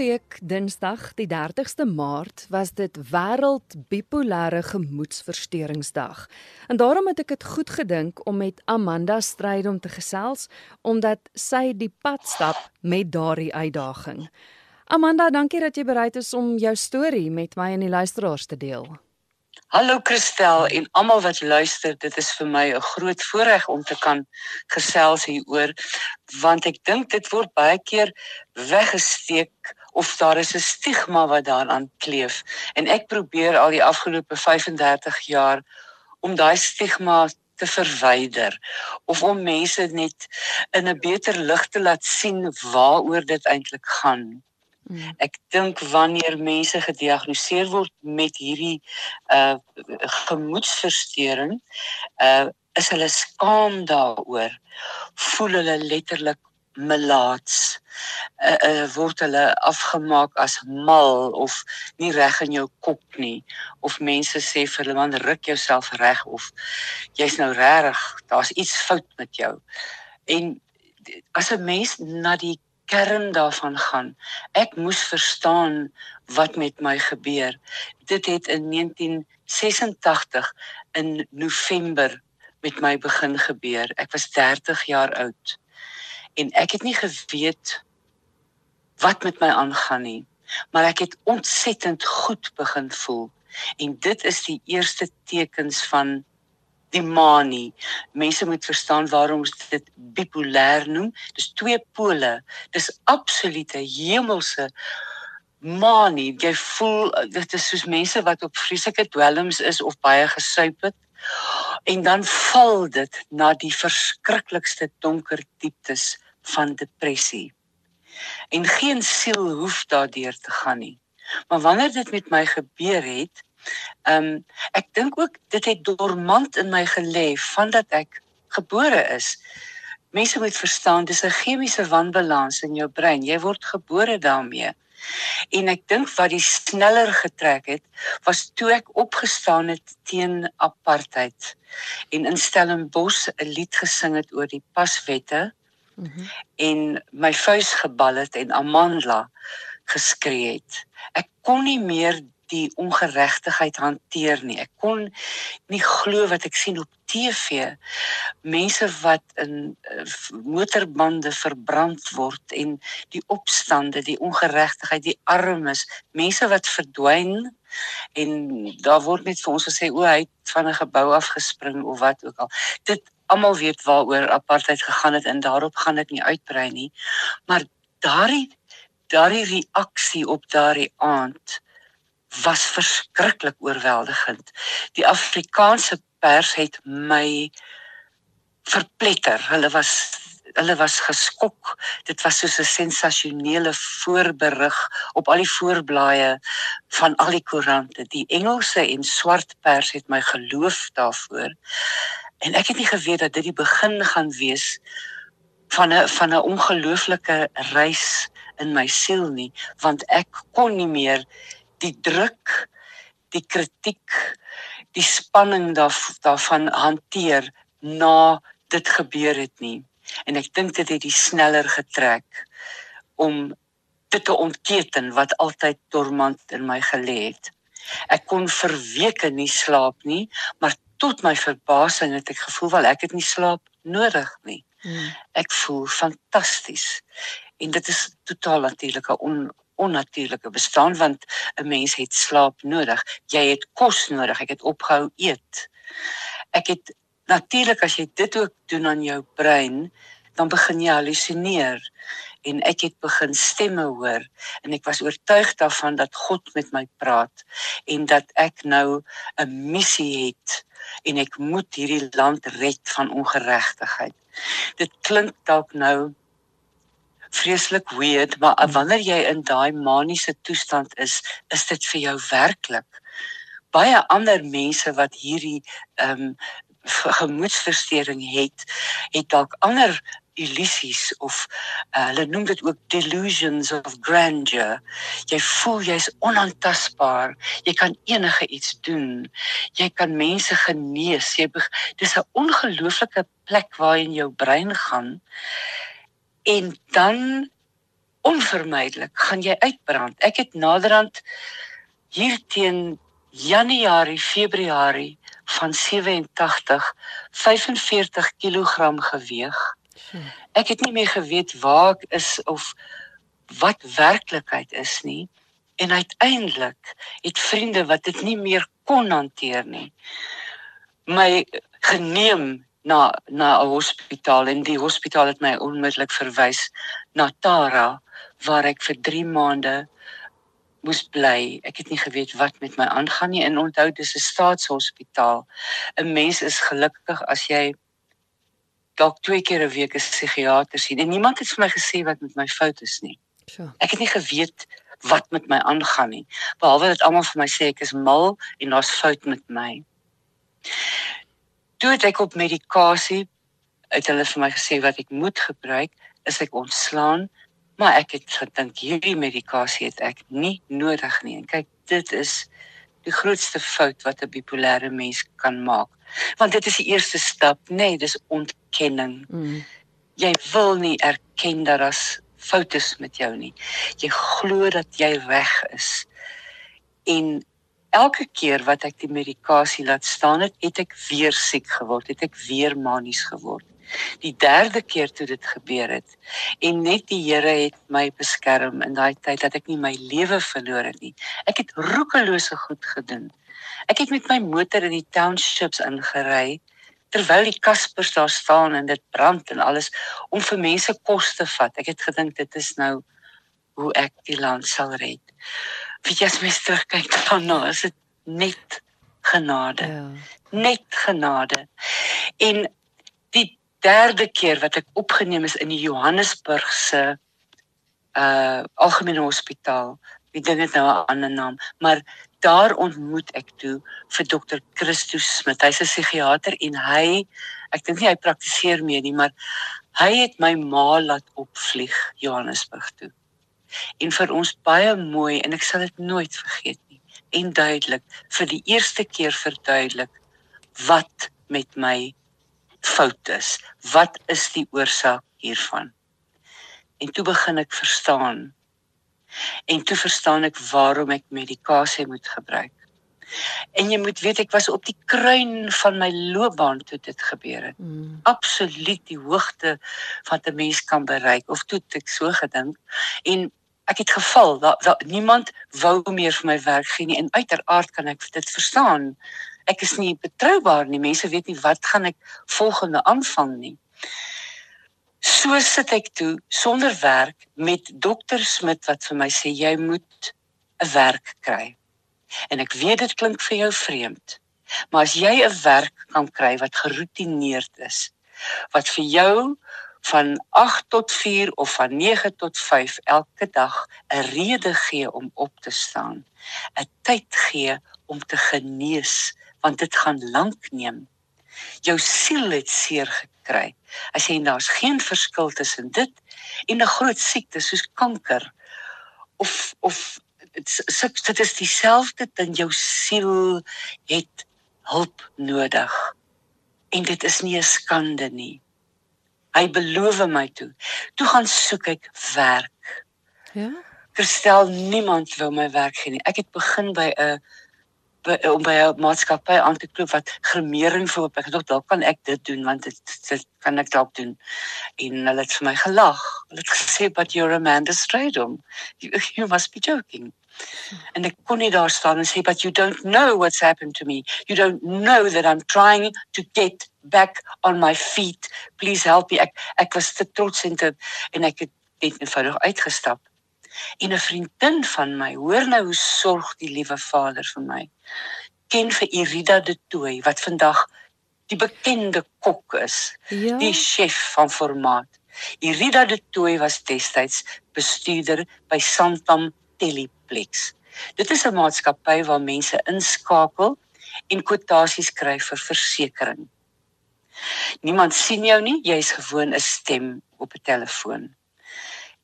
week Dinsdag, die 30ste Maart, was dit wêreld bipolêre gemoedsversteuringsdag. En daarom het ek dit goed gedink om met Amanda Strydom te gesels omdat sy die pad stap met daardie uitdaging. Amanda, dankie dat jy bereid is om jou storie met my en die luisteraars te deel. Hallo Christel en almal wat luister, dit is vir my 'n groot voorreg om te kan gesels hieroor want ek dink dit word baie keer weggesteek of daar is 'n stigma wat daaraan kleef en ek probeer al die afgelope 35 jaar om daai stigma te verwyder of om mense net in 'n beter lig te laat sien waaroor dit eintlik gaan. Hmm. Ek dink wanneer mense gediagnoseer word met hierdie uh gemoedsversteuring, uh is hulle skaam daaroor. Voel hulle letterlik melaats. Uh, uh word hulle afgemaak as mal of nie reg in jou kop nie of mense sê vir hulle man ruk jouself reg of jy's nou regtig, daar's iets fout met jou. En as 'n mens na die kern daarvan gaan. Ek moes verstaan wat met my gebeur. Dit het in 1986 in November met my begin gebeur. Ek was 30 jaar oud en ek het nie geweet wat met my aangaan nie, maar ek het ontsettend goed begin voel. En dit is die eerste tekens van die manie. Mense moet verstaan waarom ons dit bipolêr noem. Dis twee pole. Dis absolute hemelse manie. Jy voel dit is soos mense wat op vreeslike dwelms is of baie gesuip het. En dan val dit na die verskriklikste donker dieptes van depressie. En geen siel hoef daardeur te gaan nie. Maar wanneer dit met my gebeur het, Ehm um, ek dink ook dit het dormant in my gelê vandat ek gebore is. Mense moet verstaan dis 'n chemiese wanbalans in jou brein. Jy word gebore daarmee. En ek dink wat die sneller getrek het was toe ek opgestaan het teen apartheid en in Stellenbosch 'n lied gesing het oor die paswette mm -hmm. en my vuis gebal het en Amandla geskree het. Ek kon nie meer die ongeregtigheid hanteer nie. Ek kon nie glo wat ek sien op TV. Mense wat in uh, motorbande verbrand word en die opstande, die ongeregtigheid, die armes, mense wat verdwyn en daar word net vir ons gesê o, hy het van 'n gebou af gespring of wat ook al. Dit almal weet waaroor apartheid gegaan het en daarop gaan ek nie uitbrei nie. Maar daardie daardie reaksie op daardie aand was verskriklik oorweldigend. Die Afrikaanse pers het my verpletter. Hulle was hulle was geskok. Dit was soos 'n sensasionele voorberig op al die voorblaaie van al die koerante. Die Engelse en swart pers het my geloof daarvoor. En ek het nie geweet dat dit die begin gaan wees van 'n van 'n ongelooflike reis in my siel nie, want ek kon nie meer die druk, die kritiek, die spanning daar daarvan hanteer na dit gebeur het nie. En ek dink dit het die sneller getrek om dit te ontketen wat altyd dormant in my gelê het. Ek kon vir weke nie slaap nie, maar tot my verbasing het ek gevoel wel ek het nie slaap nodig nie. Hmm. Ek voel fantasties. En dit is totaal natuurlike on onnatuurlike bestaan want 'n mens het slaap nodig. Jy het kos nodig. Ek het opgehou eet. Ek het natuurlik as jy dit ook doen aan jou brein, dan begin jy halusineer en ek het begin stemme hoor en ek was oortuig daarvan dat God met my praat en dat ek nou 'n missie het en ek moet hierdie land red van ongeregtigheid. Dit klink dalk nou vreeslik weird, maar hmm. wanneer jy in daai maniese toestand is, is dit vir jou werklik. Baie ander mense wat hierdie ehm um, gemoedsversteuring het, het dalk ander illusies of uh, hulle noem dit ook delusions of grandeur. Jy voel jy's onaantastbaar. Jy kan enige iets doen. Jy kan mense genees. Jy dis 'n ongelooflike plek waar in jou brein gaan en dan onvermydelik gaan jy uitbrand. Ek het naderhand hier teen Januarie, Februarie van 87 45 kg geweeg. Ek het nie meer geweet waar ek is of wat werklikheid is nie en uiteindelik het vriende wat dit nie meer kon hanteer nie my geneem na na 'n hospitaal en die hospitaal het my onmiddellik verwys na Tara waar ek vir 3 maande moes bly. Ek het nie geweet wat met my aangaan nie. En onthou dis 'n staatshospitaal. 'n Mens is gelukkig as jy dalk twee keer 'n week 'n psigiater sien. En niemand het vir my gesê wat met my fout is nie. So. Ek het nie geweet wat met my aangaan nie. Behalwe dat almal vir my sê ek is mal en daar's fout met my. Toe ek op medikasie uit hulle vir my gesê wat ek moet gebruik, is ek ontslaan, maar ek het gedink hierdie medikasie het ek nie nodig nie. En kyk, dit is die grootste fout wat 'n bipolêre mens kan maak. Want dit is die eerste stap, nê, nee, dis ontkenning. Mm. Jy wil nie erken dat daar foute is met jou nie. Jy glo dat jy reg is. En elke keer wat ek die medikasie laat staan het, het ek weer siek geword, het ek weer manies geword. Die derde keer toe dit gebeur het en net die Here het my beskerm in daai tyd dat ek nie my lewe verloor het nie. Ek het roekelose goed gedoen. Ek het met my motor in die townships ingery terwyl die kaspers daar staan en dit brand en alles om vir mense kos te vat. Ek het gedink dit is nou hoe ek die land sal red weet jy as mens terugkyk daarna is dit net genade ja. net genade en die derde keer wat ek opgeneem is in die Johannesburgse uh algemene hospitaal die ding het nou 'n ander naam maar daar ontmoet ek toe vir dokter Christo Smit. Hy's 'n psigiater en hy ek dink nie hy praktiseer meer nie maar hy het my ma laat opvlieg Johannesburg toe. En vir ons baie mooi en ek sal dit nooit vergeet nie en duidelik vir die eerste keer verduidelik wat met my fout is. Wat is die oorsaak hiervan? En toe begin ek verstaan en toe verstaan ek waarom ek medikasie moet gebruik. En jy moet weet ek was op die kruin van my loopbaan toe dit gebeur het. Mm. absoluut die hoogte wat 'n mens kan bereik of toe ek so gedink. En ek het geval dat, dat niemand wou meer vir my werk gee nie en uiteraard kan ek dit verstaan. Ek is nie betroubaar nie mense weet nie wat gaan ek volgende aanvang nie so sit ek toe sonder werk met dokter Smit wat vir my sê jy moet 'n werk kry en ek weet dit klink vir jou vreemd maar as jy 'n werk kan kry wat geroutineerd is wat vir jou van 8 tot 4 of van 9 tot 5 elke dag 'n rede gee om op te staan, 'n tyd gee om te genees, want dit gaan lank neem. Jou siel het seer gekry. As jy daar's geen verskil tussen dit en 'n groot siekte soos kanker of of dit is dieselfde ding jou siel het hulp nodig. En dit is nie 'n skande nie. Hy beloof my toe. Toe gaan soek ek werk. Ja. Verstel niemand wil my werk gee nie. Ek het begin by 'n om by 'n maatskappy aan te klop wat gremering verhoop. Ek dink dalk kan ek dit doen want dit, dit kan ek dalk doen. En hulle het vir my gelag. Hulle het gesê but you're Amanda Stradom. You, you must be joking. En ek kon nie daar staan en sê but you don't know what's happened to me. You don't know that I'm trying to get back on my feet. Please help me. Ek ek was te trots en te en ek het net eenvoudig uitgestap. En 'n vriendin van my, hoor nou hoe sorg die liewe Vader vir my. Ken vir Irida de Tooi wat vandag die bekende kok is. Ja. Die chef van formaat. Irida de Tooi was destyds bestuurder by Santam Teleplex. Dit is 'n maatskappy waar mense inskakel en kwotasies kry vir versekerings. Niemand sien jou nie, jy's gewoon 'n stem op 'n telefoon.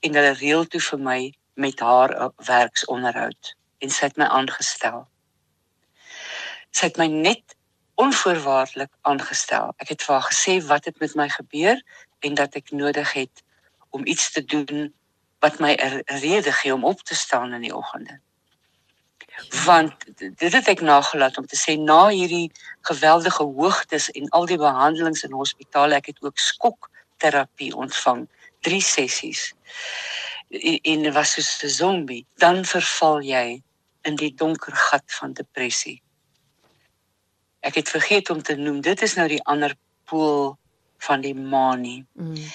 En hulle reël toe vir my met haar werksonderhoud en sy het my aangestel. Sy het my net onvoorwaardelik aangestel. Ek het vir haar gesê wat het met my gebeur en dat ek nodig het om iets te doen wat my 'n rede gee om op te staan in die oggende. Want dit het ek nagelaat om te sê na hierdie geweldige hoogtes en al die behandelings in hospitale, ek het ook skokterapie ontvang, 3 sessies. En was soos 'n zombie, dan verval jy in die donker gat van depressie. Ek het vergeet om te noem, dit is nou die ander pool van die manie. Mm.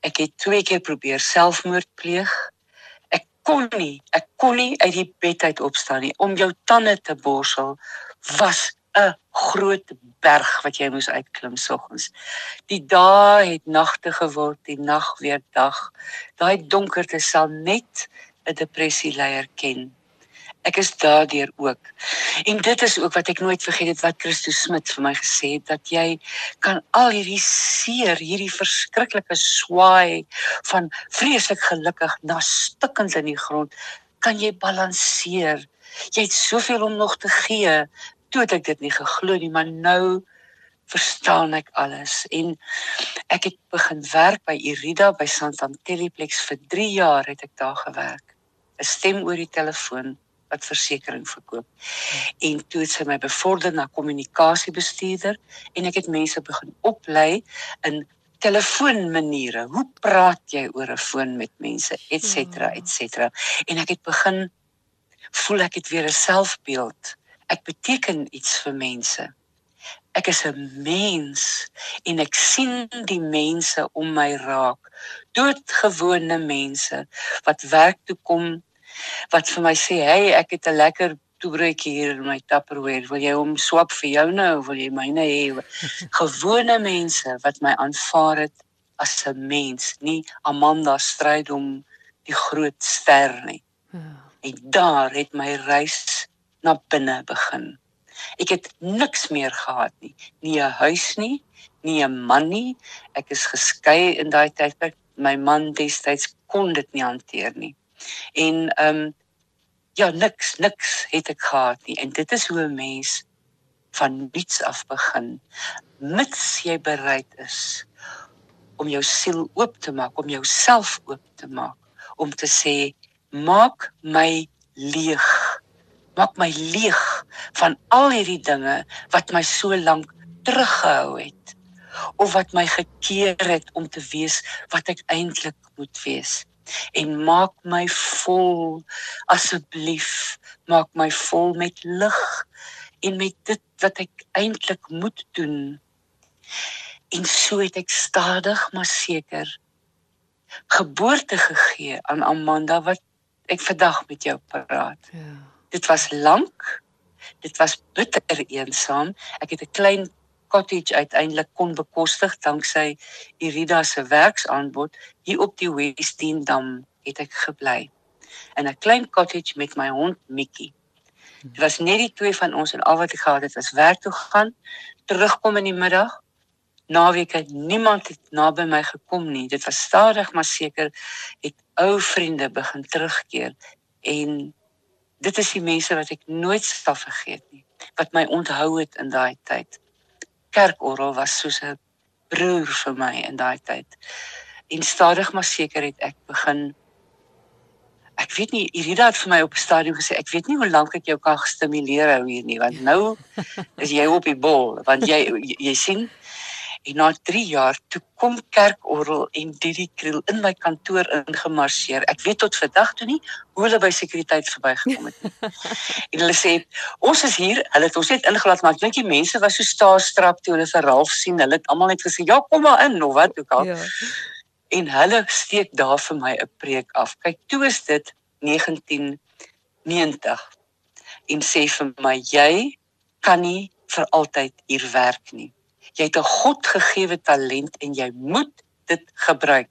Ek het twee keer probeer selfmoord pleeg. Ek kon nie, ek kon nie uit die bed uit opstaan nie om jou tande te borsel was 'n groot berg wat jy moes uitklim soggens. Die dae het nagte geword, die nag weer dag. Daai donkerte sal net 'n depressie leier ken ek is daardeur ook. En dit is ook wat ek nooit vergeet het wat Christus Smit vir my gesê het dat jy kan al hierdie seer, hierdie verskriklike swaai van vreeslik gelukkig na stikkend in die grond kan jy balanseer. Jy het soveel om nog te gee. Toe het ek dit nie geglo nie, maar nou verstaan ek alles en ek het begin werk by Irida by Santanteliplex vir 3 jaar het ek daar gewerk. 'n Stem oor die telefoon wat versekerings verkoop. En toe het sy my bevorder na kommunikasiebestuurder en ek het mense begin oplei in telefoonmaniere. Hoe praat jy oor 'n foon met mense, et cetera, et cetera. En ek het begin voel ek het weer 'n selfbeeld. Ek beteken iets vir mense. Ek is 'n mens en ek sien die mense om my raak. Doodgewone mense wat werk toe kom wat vir my sê, "Hey, ek het 'n lekker toebroodjie hier in my Tupperware. Wil jy hom swap vir jou nou of wil jy myne hê?" Gewone mense wat my aanvaar het as 'n mens, nie Amanda stryd om die groot ster nie. Ja. En daar het my reis na binne begin. Ek het niks meer gehad nie, nie 'n huis nie, nie 'n man nie. Ek is geskei in daai tydperk. My man destyds kon dit nie hanteer nie. En ehm um, ja, niks, niks het ek gehad nie. En dit is hoe 'n mens van niks af begin. Mits jy bereid is om jou siel oop te maak, om jouself oop te maak, om te sê maak my leeg. Maak my leeg van al hierdie dinge wat my so lank teruggehou het of wat my gekeer het om te wees wat ek eintlik moet wees. En maak my vol asseblief maak my vol met lig en met dit wat ek eintlik moet doen. En so het ek stadig maar seker geboorte gegee aan Amanda wat ek vandag met jou praat. Ja dit was lank dit was bitter eensaam ek het 'n klein cottage uiteindelik kon bekostig danksy Irida se werksaanbod hier op die Westendam het ek gebly in 'n klein cottage met my hond Mikkie. Dit was net die twee van ons en al wat ek gehad het was werk toe gaan, terugkom in die middag. Naweek het niemand het naby my gekom nie. Dit was stadig maar seker het ou vriende begin terugkeer en dit is die mense wat ek nooit sal vergeet nie wat my onthou het in daai tyd kerkorrel was soos 'n broer vir my in daai tyd. En stadig maar seker het ek begin ek weet nie Irida het vir my op 'n stadium gesê ek weet nie hoe lank ek jou kan stimuleer hou hier nie want nou is jy op die bol want jy jy, jy sien En na 3 jaar toe kom kerkorrel en Didi Kriel in my kantoor ingemarseer. Ek weet tot vandag toe nie hoe hulle by sekuriteit verbygekom het nie. en hulle sê ons is hier, hulle het ons net ingelaat maar ek dink die mense was so staarstrap toe hulle vir Ralf sien. Hulle het almal net gesê ja, kom maar in of wat ook al. Ja. En hulle steek daar vir my 'n preek af. Kyk, toe is dit 1990 en sê vir my jy kan nie vir altyd hier werk nie. Jy het 'n Godgegewe talent en jy moet dit gebruik.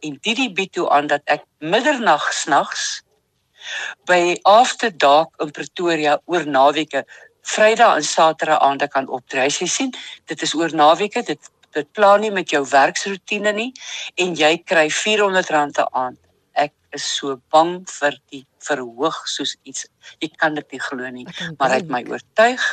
En dit die bied toe aan dat ek middernag snags by After Dark in Pretoria oor naweke Vrydag en Saterdag aande kan optree. Jy sien, dit is oor naweke, dit dit plan nie met jou werksroetine nie en jy kry R400 'n aand. Is so bang vir die verhoog soos iets. Ek kan dit nie glo nie, maar hy het my oortuig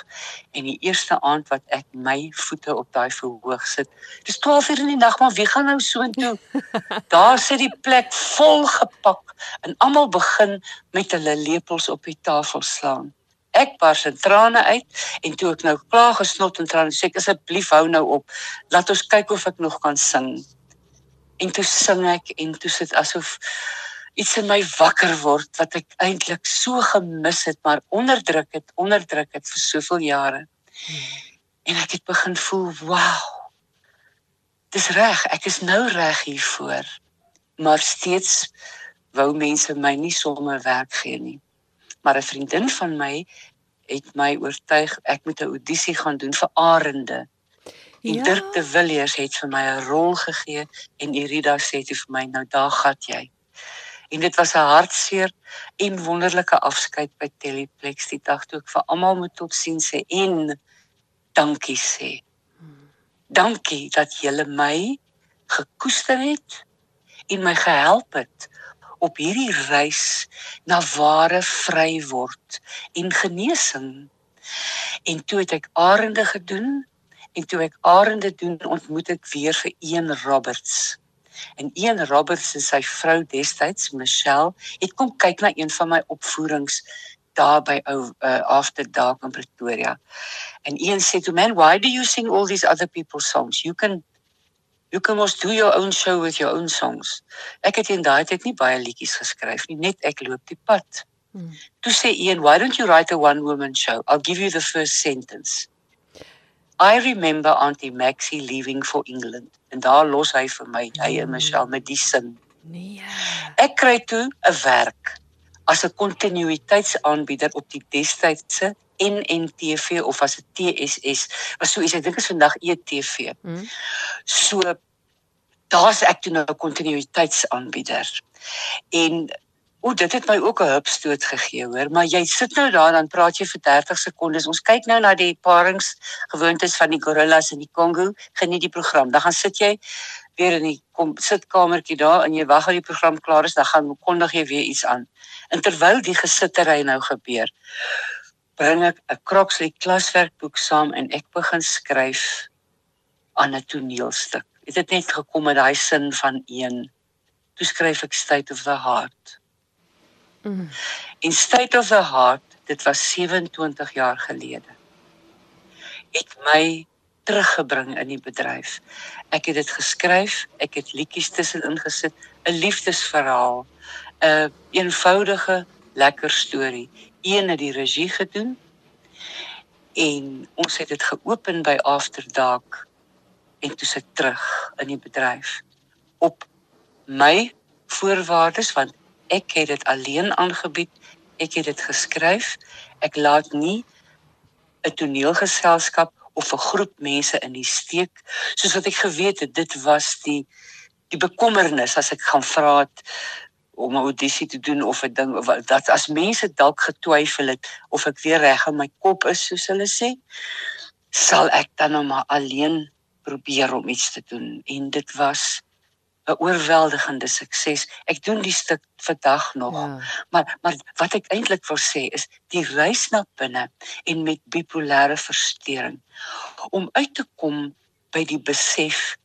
en die eerste aand wat ek my voete op daai verhoog sit. Dis 12 uur in die nag, maar wie gaan nou so intoe? Daar sit die plek vol gepak en almal begin met hulle lepels op die tafel slaan. Ek bars in trane uit en toe ek nou klaar gesnot en trane sê ek asseblief hou nou op. Laat ons kyk of ek nog kan sing. En toe sing ek en toe sit asof iets in my wakker word wat ek eintlik so gemis het maar onderdruk het, onderdruk het vir soveel jare. En ek het begin voel, wow. Dis reg, ek is nou reg hiervoor. Maar steeds wou mense my nie sommer werk gee nie maar 'n vriendin van my het my oortuig ek moet 'n audisie gaan doen vir Arende. En ja. Dirk de Villiers het vir my 'n rol gegee en Irida sê dit vir my nou daar gaan jy. En dit was 'n hartseer en wonderlike afskeid by Teleplex die dag toe ek vir almal moet totsiens sê en dankie sê. Dankie dat julle my gekoester het en my gehelp het op hierdie reis na ware vry word en genesing. En toe het ek arende gedoen en toe ek arende doen ontmoet ek weer vir Ian Roberts. En Ian Roberts en sy vrou destyds Michelle het kom kyk na een van my opvoerings daar by ou uh, After Dark in Pretoria. En Ian sê to man, why do you sing all these other people's songs? You can You can mos do your own show with your own songs. Ek het in daai tyd nie baie liedjies geskryf nie, net ek loop die pad. Hmm. Toe sê Ian, why don't you write a one woman show? I'll give you the first sentence. I remember Auntie Maxie leaving for England. En daar los hy vir my, hy en Michelle met die sin. Nee. Ek kry toe 'n werk as 'n kontinuïteitsaanbieder op die destydse NNTV of as 'n TSS was so iets ek dink is vandag ETV. Hmm. So daar's ek toe nou 'n kontinuïteitsaanbieder. En o, dit het my ook 'n hupstoot gegee, hoor, maar jy sit nou daar dan praat jy vir 30 sekondes. Ons kyk nou na die paringsgewoontes van die gorillas in die Kongo. Geniet die program. Dan gaan sit jy weer in die kom sitkamertjie daar en jy wag dat die program klaar is, dan gaan kondig jy weer iets aan. En terwyl die gesittery nou gebeur, bring ek 'n Croxley klaswerkboek saam en ek begin skryf aan 'n toneelstuk. Het dit net gekom met daai sin van een. Toe skryf ek State of the Heart. Mm. In State of the Heart, dit was 27 jaar gelede. Het my teruggebring in die bedryf. Ek het dit geskryf, ek het liedjies tussenin gesit, 'n liefdesverhaal, 'n een eenvoudige lekker storie een het die regie gedoen en ons het dit geopen by After Dark en toe sit terug in die bedryf op my voorwaardes want ek het dit alleen aangebied. Ek het dit geskryf. Ek laat nie 'n toneelgeselskap of 'n groep mense in die steek. Soos wat ek geweet het dit was die die bekommernis as ek gaan vra om 'n audisie te doen of 'n ding of dat as mense dalk getwyfel het of ek weer reg in my kop is soos hulle sê sal ek dan nou maar alleen probeer om iets te doen. En dit was 'n oorweldigende sukses. Ek doen die stuk vandag nog. Ja. Maar maar wat ek eintlik wil sê is die reis na binne en met bipolêre verstoring om uit te kom by die besef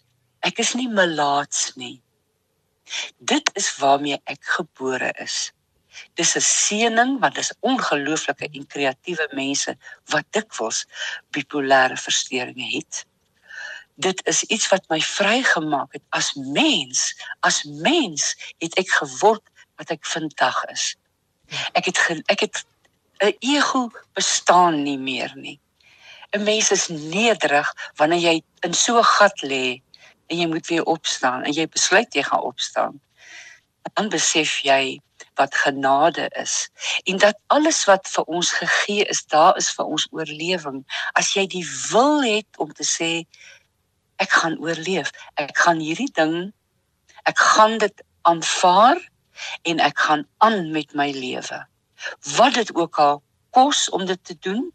ek is nie melaats nie. Dit is waarmee ek gebore is. Dis 'n seëning want dis ongelooflike en kreatiewe mense wat dikwels bipolêre versteurings het. Dit is iets wat my vrygemaak het as mens. As mens het ek geword wat ek vandag is. Ek het ek het 'n ego bestaan nie meer nie. 'n Mens is nederig wanneer jy in so 'n gat lê en jy moet weer opstaan en jy besluit jy gaan opstaan. Dan besef jy wat genade is en dat alles wat vir ons gegee is, daar is vir ons oorlewing. As jy die wil het om te sê ek gaan oorleef, ek gaan hierdie ding ek gaan dit aanvaar en ek gaan aan met my lewe. Wat dit ook al kos om dit te doen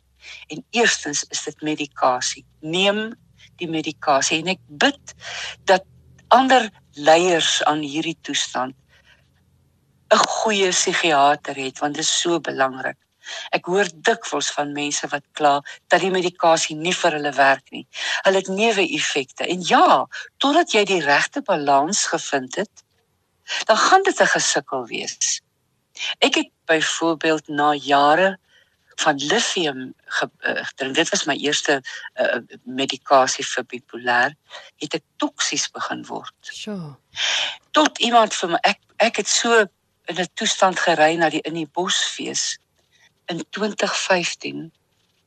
en eerstens is dit medikasie. Neem die medikasie en ek bid dat ander leiers aan hierdie toestand 'n goeie psigiater het want dit is so belangrik. Ek hoor dikwels van mense wat kla dat die medikasie nie vir hulle werk nie. Hulle het neeweffekte. En ja, totdat jy die regte balans gevind het, dan gaan dit 'n gesukkel wees. Ek het byvoorbeeld na jare van lithium gedrink. Dit was my eerste uh, medikasie vir bipolêr. Het ek toksies begin word. Sjoe. Tot iemand vir my ek ek het so in 'n toestand gery na die in die bosfees in 2015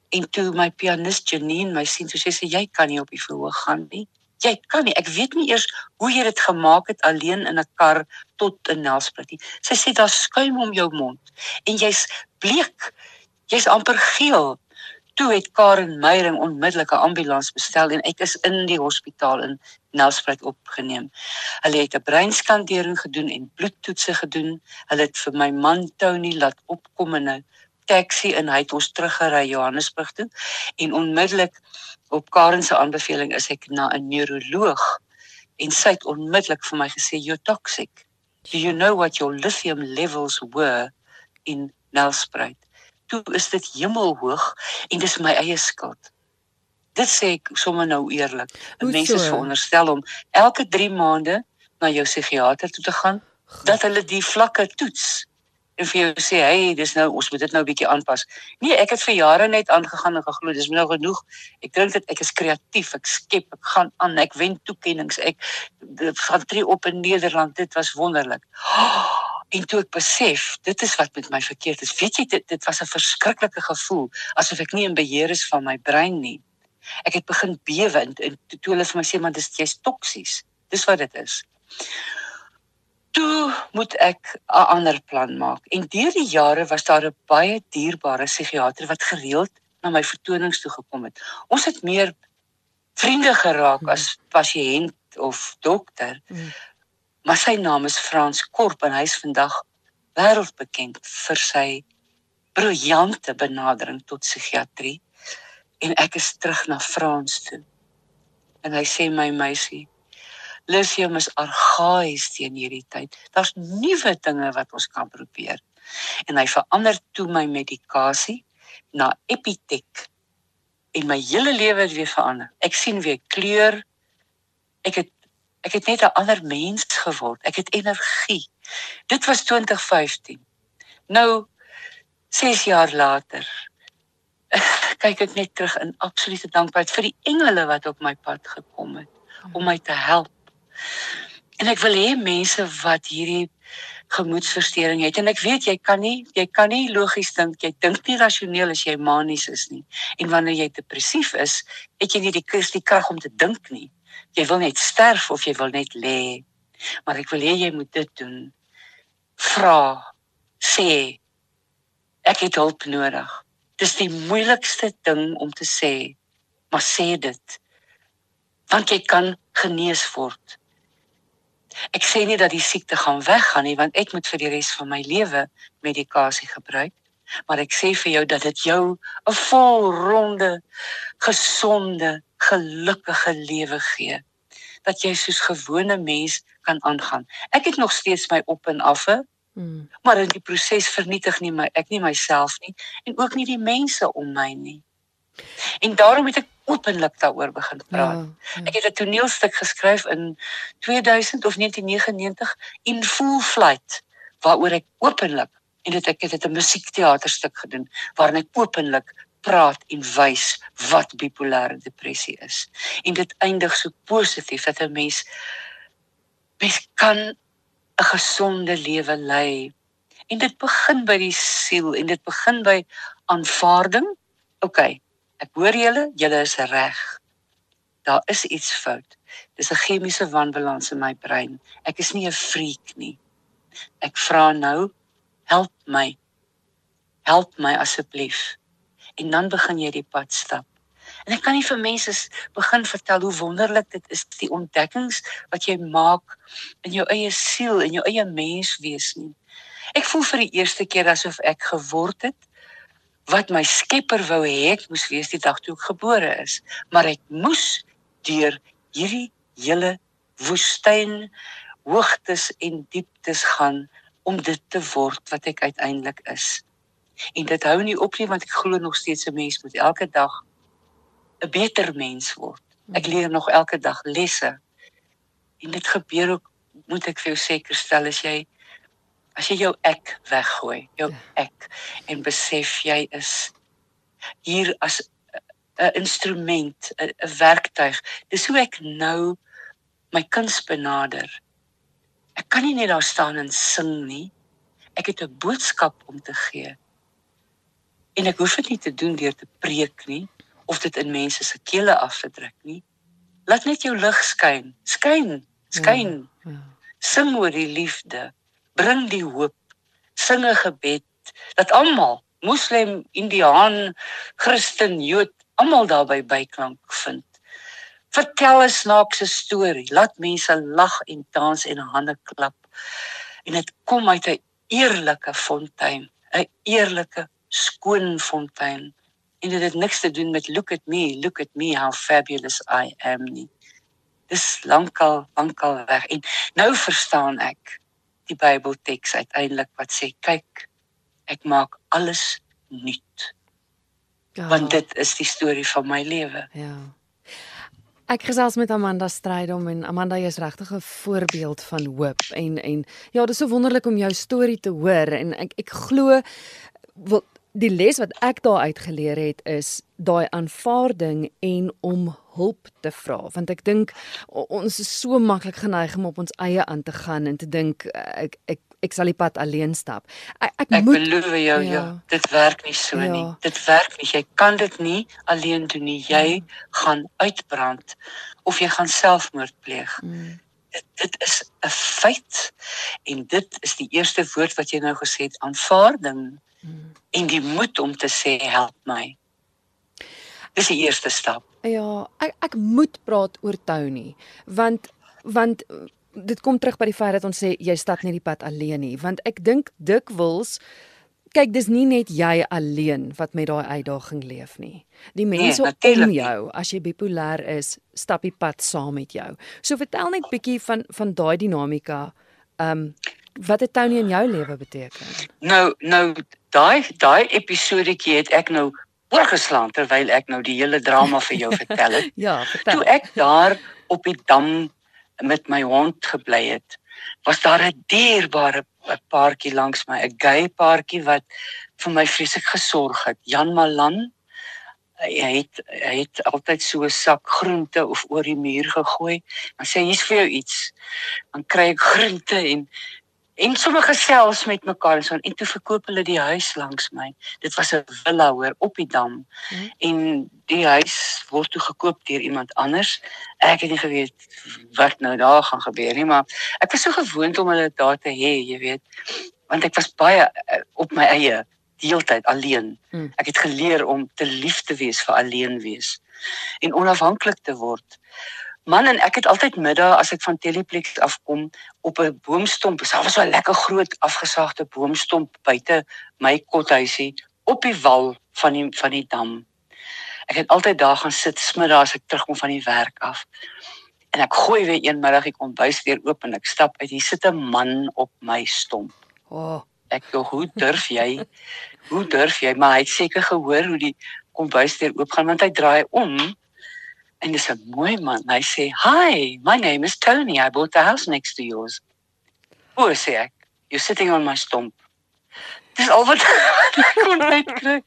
en toe my pianis Janine my sien toe sê sy jy kan nie op die verhoog gaan nie jy kan nie. Ek weet nie eers hoe jy dit gemaak het alleen in 'n kar tot in Nelspruit nie. Sy sê daar skuim om jou mond en jy's bleek. Jy's amper geel. Toe het Karen Meyering onmiddellik 'n ambulans bestel en ek is in die hospitaal in Nelspruit opgeneem. Hulle het 'n breinskandering gedoen en bloedtoetse gedoen. Hulle het vir my man Tony laat opkom in 'n taxi en hy het ons teruggery Johannesburg toe en onmiddellik op Karen se aanbeveling is ek na 'n neuroloog en sy het onmiddellik vir my gesê you're toxic. Do you know what your lithium levels were in Nelspruit? Toe is dit hemelhoog en dis my eie skuld. Dit sê ek sommer nou eerlik. Mense is veronderstel om elke 3 maande na jou psigiatër toe te gaan dat hulle die vlakke toets en vir jou sê, "Hey, dis nou ons moet dit nou bietjie aanpas." Nee, ek het vir jare net aangegaan en geglo, dis nou genoeg. Ek dink dit ek is kreatief, ek skep, ek gaan aan, ek wen toekenninge. Ek gaan tree op in Nederland. Dit was wonderlik. En toe ek besef, dit is wat met my verkeerd is. Weet jy, dit dit was 'n verskriklike gevoel asof ek nie in beheer is van my brein nie. Ek het begin bewe en toe hulle vir my sê, "Man, dis jy's toksies." Dis wat dit is toe moet ek 'n ander plan maak. En deur die jare was daar 'n baie dierbare psigiater wat gereeld na my vertonings toe gekom het. Ons het meer vriende geraak as pasiënt of dokter. Mm. Maar sy naam is Frans Korp en hy is vandag wêreldbekend vir sy briljante benadering tot psigiatrie. En ek is terug na Frans toe. En hy sê my meisie, lithium is argaïs teen hierdie tyd. Daar's nuwe dinge wat ons kan probeer. En hy verander toe my medikasie na Epitek en my hele lewe het weer verander. Ek sien weer kleur. Ek het ek het net 'n ander mens geword. Ek het energie. Dit was 2015. Nou 6 jaar later kyk ek net terug in absolute dankbaarheid vir die engele wat op my pad gekom het om my te help En ek wil hê mense wat hierdie gemoedsversteuring het en ek weet jy kan nie jy kan nie logies dink jy dink nie rasioneel as jy manies is nie. En wanneer jy depressief is het jy nie die kus die krag om te dink nie. Jy wil net sterf of jy wil net lê. Maar ek wil hê jy moet dit doen. Vra sê ek het hulp nodig. Dis die moeilikste ding om te sê maar sê dit. Want jy kan genees word Ek sê nie dat die siekte gaan weggaan nie want ek moet vir die res van my lewe medikasie gebruik, maar ek sê vir jou dat dit jou 'n volronde gesonde, gelukkige lewe gee. Dat jy soos gewone mens kan aangaan. Ek het nog steeds my op en affe, hmm. maar in die proses vernietig nie my ek nie myself nie en ook nie die mense om my nie. En daarom het ek openlik daaroor begin praat. Ja, ja. Ek het 'n toneelstuk geskryf in 2000 of 1999 in Full Flight waaroor ek openlik en dit ek het dit 'n musiekteaterstuk gedoen waarin ek openlik praat en wys wat bipolêre depressie is. En dit eindig so positief dat 'n mens mens kan 'n gesonde lewe lei. En dit begin by die siel en dit begin by aanvaarding. OK, Ek hoor julle, julle is reg. Daar is iets fout. Dis 'n chemiese wanbalans in my brein. Ek is nie 'n freak nie. Ek vra nou, help my. Help my asseblief. En dan begin jy die pad stap. En ek kan nie vir mense begin vertel hoe wonderlik dit is die ontdekkings wat jy maak in jou eie siel en jou eie menswees nie. Ek voel vir die eerste keer asof ek geword het wat my Skepper wou hê ek moes wees die dag toe ek gebore is, maar ek moes deur hierdie hele woestyn hoogtes en dieptes gaan om dit te word wat ek uiteindelik is. En dit hou nie op nie want ek glo nog steeds 'n mens moet elke dag 'n beter mens word. Ek leer nog elke dag lesse. En dit gebeur ook moet ek vir jou seker stel as jy as jy jou ek weggooi, jou Ja. ek en besef jy is hier as 'n instrument, 'n werktuig. Dis hoe ek nou my kuns benader. Ek kan nie net daar staan en sing nie. Ek het 'n boodskap om te gee. En ek hoef dit nie te doen deur te preek nie of dit in mense se kele af te druk nie. Laat net jou lig skyn. Skyn, skyn. Ja. Sing oor die liefde. Bring die hoop. Sing 'n gebed dat almal, moslim, indiaan, Christen, Jood, almal daarby byklank vind. Vertel 'n snaakse storie. Laat mense lag en dans en hande klap. En dit kom uit 'n eerlike fontein, 'n eerlike skoon fontein. En dit het niks te doen met look at me, look at me how fabulous I am nie. Dis lankal lankal weg en nou verstaan ek die Bybelteks uiteindelik wat sê kyk ek maak alles nuut Ja. want dit is die storie van my lewe. Ja. Ek gesels met Amanda Strydom en Amanda is regtig 'n voorbeeld van hoop en en ja, dis so wonderlik om jou storie te hoor en ek ek glo wel die les wat ek daar uitgeleer het is daai aanvaarding en om hulp te vra want ek dink ons is so maklik geneig om op ons eie aan te gaan en te dink ek ek ek sal die pad alleen stap. Ek ek, Ek moet beloof jou ja. Ja. dit werk nie so Ja. nie. Dit werk nie. Jy kan dit nie alleen doen nie. Jy gaan uitbrand of jy gaan selfmoord pleeg. Mm, Dit, dit is 'n feit en dit is die eerste woord wat jy nou gesê het, aanvaarding mm. en die moed om te sê help my. Dis die eerste stap. Ja, ek ek moet praat oor Tony want want dit kom terug by die feit dat ons sê jy stap nie die pad alleen nie want ek dink dikwels kyk dis nie net jy alleen wat met daai uitdaging leef nie. Die mense natuurlijk om jou as jy bipolêr is, stap die pad saam met jou. So vertel net bietjie van van daai dinamika. Ehm um, wat het Tony in jou lewe beteken? Nou nou daai daai episodetjie het ek nou oorgeslaan terwyl ek nou die hele drama vir jou vertel het. Ja, Toe vertel. ek daar op die dam met my hond gebly het, was daar 'n dierbare paartjie langs my, 'n gay paartjie wat vir my vreeslik gesorg het. Jan Malan hy het hy het altyd so 'n sak groente of oor die muur gegooi. Dan sê hy hier's vir jou iets. Dan kry ek groente en en sommer gesels met mekaar en so en toe verkoop hulle die huis langs my. Dit was 'n villa hoor op die dam. Mhm. En die huis word toe gekoop deur iemand anders. Ek het nie geweet wat nou daar gaan gebeur nie, maar ek was so gewoond om hulle daar te hê, jy weet. Want ek was baie eh, op my eie die hele tyd alleen. Mm. Ek het geleer om te lief te wees vir alleen wees en onafhanklik te word. Man en ek het altyd middag as ek van Teleplex afkom op 'n boomstomp. Dit was so 'n lekker groot afgesaagde boomstomp buite my kothuisie op die wal van die van die dam. Ek het altyd daar gaan sit smiddag as ek terugkom van die werk af. En ek gooi weer een middag die kombuisdeur oop en ek stap uit. Hier sit 'n man op my stomp. O, oh, Ek sê, "Hoe durf jy? Hoe durf jy?" Maar hy het seker gehoor hoe die kombuisdeur oopgaan want hy draai om en dis 'n mooi man. Hy sê, "Hi, my name is Tony. I bought the house next to yours." O, sê ek, "You're sitting on my stomp." Dis al wat ek kon uitkry.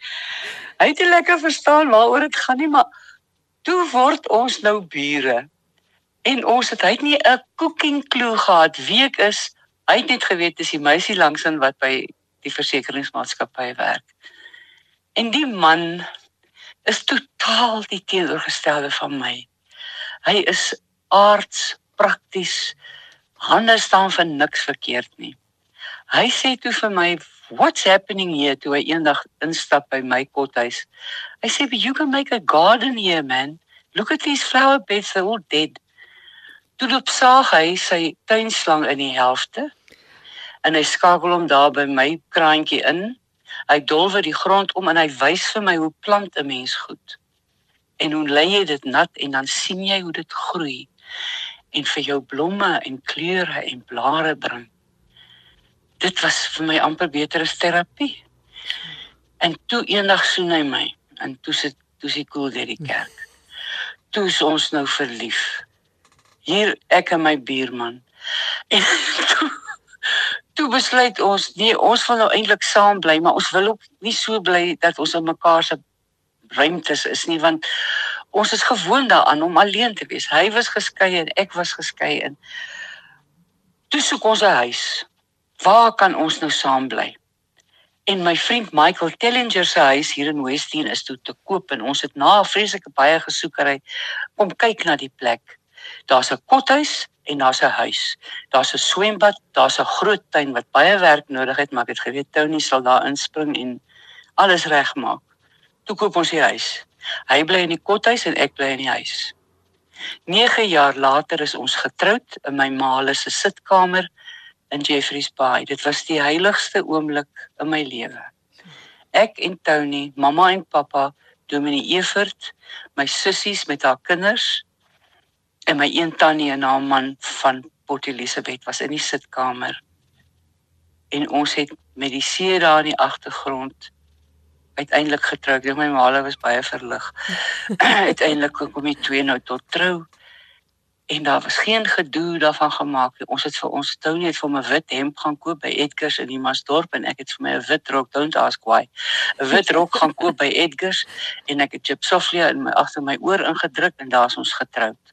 Hy het lekker verstaan waaroor dit gaan nie, maar toe word ons nou bure. En ons het hy het nie 'n cooking clue gehad wie ek is Hy het net geweet dis die meisie langsaan wat by die versekeringsmaatskappy werk. En die man is totaal die teenoorgestelde van my. Hy is aards, prakties. Hande staan vir niks verkeerd nie. Hy sê toe vir my, "What's happening here?" toe hy eendag instap by my kothuis. Hy sê, "You can make a garden here, man. Look at these flower beds, they're all dead." Toe loop saag hy sy tuinslang in die helfte en hy skakel hom daar by my kraantjie in. Hy dolwe die grond om en hy wys vir my hoe plant 'n mens goed. En hoe lê jy dit nat en dan sien jy hoe dit groei en vir jou blomme en kleure en blare bring. dit was vir my amper beter as terapie. En toe eendag soen hy my en toe sit toe sy koel deur die kerk. Toe is ons nou verlief. Hier ek en my buurman. En toe, toe besluit ons nee, ons wil nou eintlik saam bly, maar ons wil ook nie so bly dat ons in mekaar se ruimtes is nie want ons is gewoond daaraan om alleen te wees. Hy was geskei en ek was geskei en toe soek ons 'n huis. Waar kan ons nou saam bly? En my vriend Michael Tellinger se huis hier in Westin is toe te koop en ons het na 'n vreeslike baie gesoekery kom kyk na die plek. Daar's 'n kothuis en daar's 'n huis. Daar's 'n swembad, daar's 'n groot tuin wat baie werk nodig het, maar ek het geweet Tony sal daar inspring en alles regmaak. Toe koop ons die huis. Hy bly in die kothuis en ek bly in die huis. 9 jaar later is ons getroud in my ma se sitkamer in Jeffreys Bay. Dit was die heiligste oomblik in my lewe. Ek en Tony, mamma en pappa, Dominee Evert, my sissies met haar kinders en my een tannie en haar man van Port Elizabeth was in die sitkamer. En ons het met die see daar in die agtergrond uiteindelik getrou. Ek dink my ma was baie verlig. uiteindelik kom die twee nou tot trou en daar was geen gedoe daarvan gemaak nie. Ons het vir ons Tony het vir my wit hemp gaan koop by Edgars in die Masdorp en ek het vir my 'n wit rok, don't ask why. 'n Wit rok gaan koop by Edgars en ek het Gypsophilia in my agter my oor ingedruk en daar's ons getroud.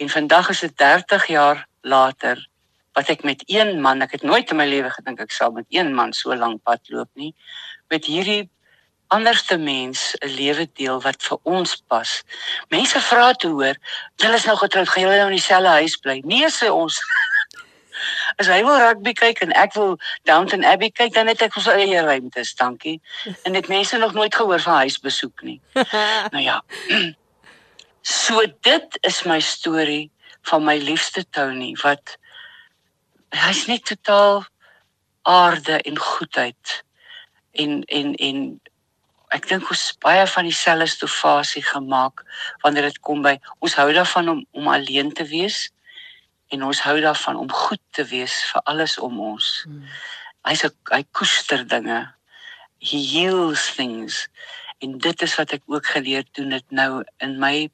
En vandag is dit 30 jaar later wat ek met een man, ek het nooit in my lewe gedink ek sal met een man so lank pad loop nie, met hierdie anderste mens 'n lewe deel wat vir ons pas. Mense vra te hoor, "Julle is nou getroud, gaan julle nou in dieselfde huis bly?" Nee, sê ons. As hy wil rugby kyk en ek wil Downton Abbey kyk, dan het ek ons eie ruimtes, dankie. En dit mense nog nooit gehoor van huisbesoek nie. nou ja. So dit is my storie van my liefste Tony wat hy's net totaal aarde en goedheid en en en ek dink ons baie van dieselfde stofasie gemaak wanneer dit kom by ons hou daarvan om om alleen te wees en ons hou daarvan om goed te wees vir alles om ons. Hmm. Hy's hy koester dinge. He heals things. En dit is wat ek ook geleer doen dit nou in my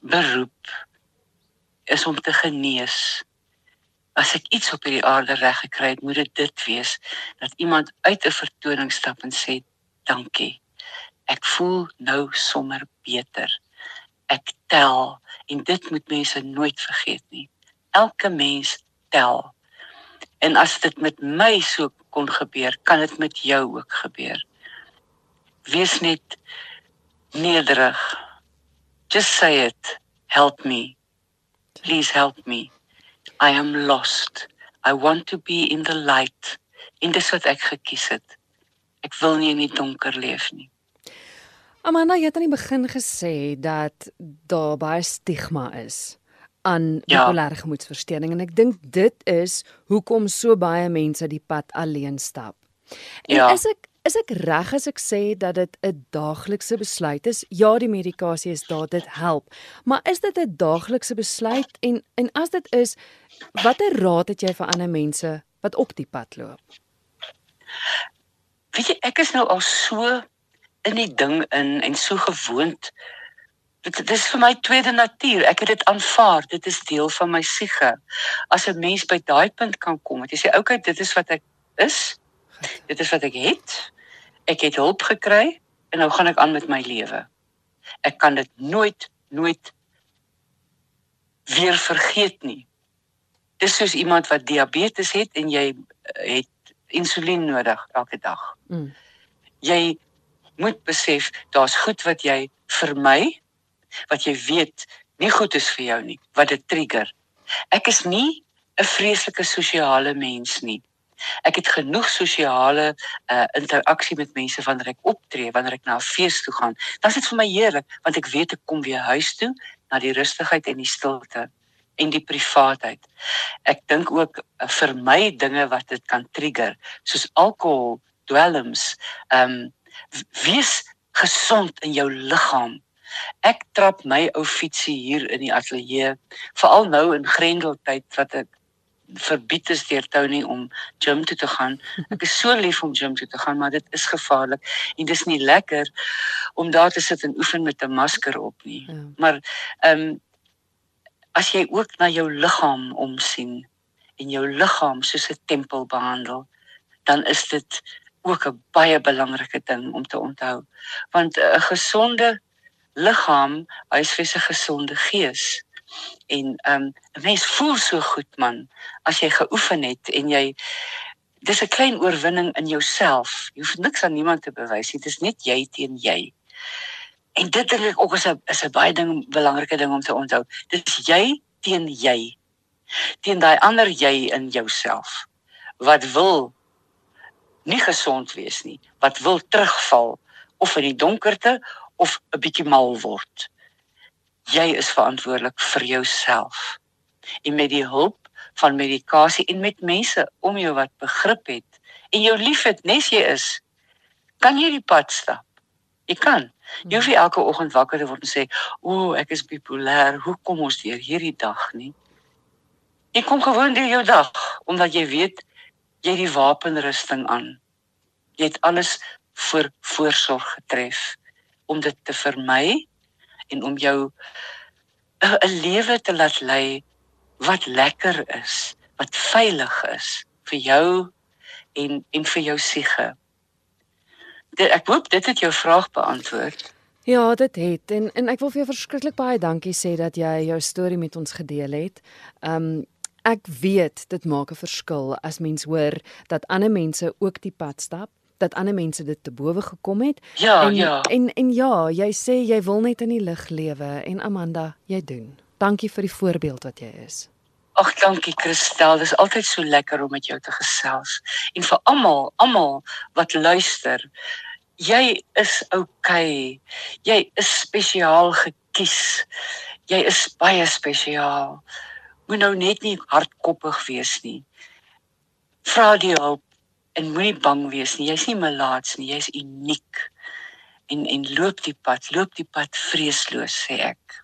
beroep is om te genees. As ek iets op hierdie aarde reg gekry het, moet dit dit wees dat iemand uit 'n vertoning stap en sê dankie. Ek voel nou sommer beter. Ek tel en dit moet mense nooit vergeet nie. Elke mens tel. En as dit met my so kon gebeur, kan dit met jou ook gebeur. Wees net nederig. Just say it. Help me. Please help me. I am lost. I want to be in the light. In dis wat ek gekies het. Ek wil nie in die donker leef nie. Amanda, jy het aan die begin gesê dat daar baie stigma is aan ja. bipolêre ja. gemoedstoornis en ek dink dit is hoekom so baie mense die pad alleen stap. En ja. is ek is ek reg as ek sê dat dit 'n daaglikse besluit is? Ja, die medikasie is daar, dit help. Maar is dit 'n daaglikse besluit? En en as dit is, watter raad het jy vir ander mense wat op die pad loop? weet jy ek is nou al so in die ding in en so gewoond. Dit, is vir my tweede natuur. Ek het dit aanvaar. Dit is deel van my siege. As 'n mens by daai punt kan kom dat jy sê okay dit is wat ek is. Dit is wat ek het ek het hulp gekry en nou gaan ek aan met my lewe ek kan dit nooit nooit weer vergeet nie dis soos iemand wat diabetes het en jy het insulien nodig elke dag. Mm. Jy moet besef daar's goed wat jy vermy wat jy weet nie goed is vir jou nie, wat dit trigger. Ek is nie 'n vreeslike sosiale mens nie. Ek het genoeg sosiale uh, interaksie met mense wanneer ek optree, wanneer ek na 'n fees toe gaan. Dan is dit vir my heerlik want ek weet ek kom weer huis toe na die rustigheid en die stilte en die privaatheid. Ek dink ook uh, vir my dinge wat dit kan trigger, soos alkohol, dwelms, ehm um, wees gesond in jou liggaam. Ek trap my ou fietsie hier in die ateljee, veral nou in Grendeltyd wat ek verbied is deur Tony om gym toe te gaan. Ek is so lief om gym toe te gaan, maar dit is gevaarlik en dis nie lekker om daar te sit en oefen met 'n masker op nie. Ja. Maar ehm um, as jy ook na jou liggaam omsien en jou liggaam soos 'n tempel behandel, dan is dit ook 'n baie belangrike ding om te onthou. Want 'n gesonde liggaam huisves 'n gesonde gees. En ehm um, 'n mens voel so goed man as jy geoefen het en jy dis 'n klein oorwinning in jouself. Jy hoef niks aan niemand te bewys nie. Dit is net jy teen jy. En dit dink ek ook is 'n is 'n baie ding belangrike ding om te onthou. Dit is jy teen jy. Teen daai ander jy in jouself wat wil nie gesond wees nie, wat wil terugval of in die donkerte of 'n bietjie mal word. Jy is verantwoordelik vir jouself. En met die hulp van medikasie en met mense om jou wat begrip het en jou liefhet nes jy is, kan jy die pad stap. Jy kan. Jy hoef nie elke oggend wakker te word en sê, "O, ek is bipolêr. Hoe kom ons deur hierdie dag nie?" Jy kom gewoon deur jou dag omdat jy weet jy het die wapenrusting aan. Jy het alles vir voorsorg getref om dit te vermy en om jou 'n lewe te laat lei wat lekker is, wat veilig is vir jou en en vir jou siege. Ek hoop dit het jou vraag beantwoord. Ja, dit het en en ek wil vir jou verskriklik baie dankie sê dat jy jou storie met ons gedeel het. Um ek weet dit maak 'n verskil as mens hoor dat ander mense ook die pad stap dat ander mense dit te bowe gekom het. Ja, en, ja. En en ja, jy sê jy wil net in die lig lewe en Amanda, jy doen. Dankie vir die voorbeeld wat jy is. Ag, dankie Christel. Dit is altyd so lekker om met jou te gesels. En vir almal, almal wat luister, jy is okay. Jy is spesiaal gekies. Jy is baie spesiaal. Moet nou net nie hardkoppig wees nie. Vra die hulp en moenie bang wees nie. Jy's nie malaats nie, jy's uniek. En en loop die pad, loop die pad vreesloos sê ek.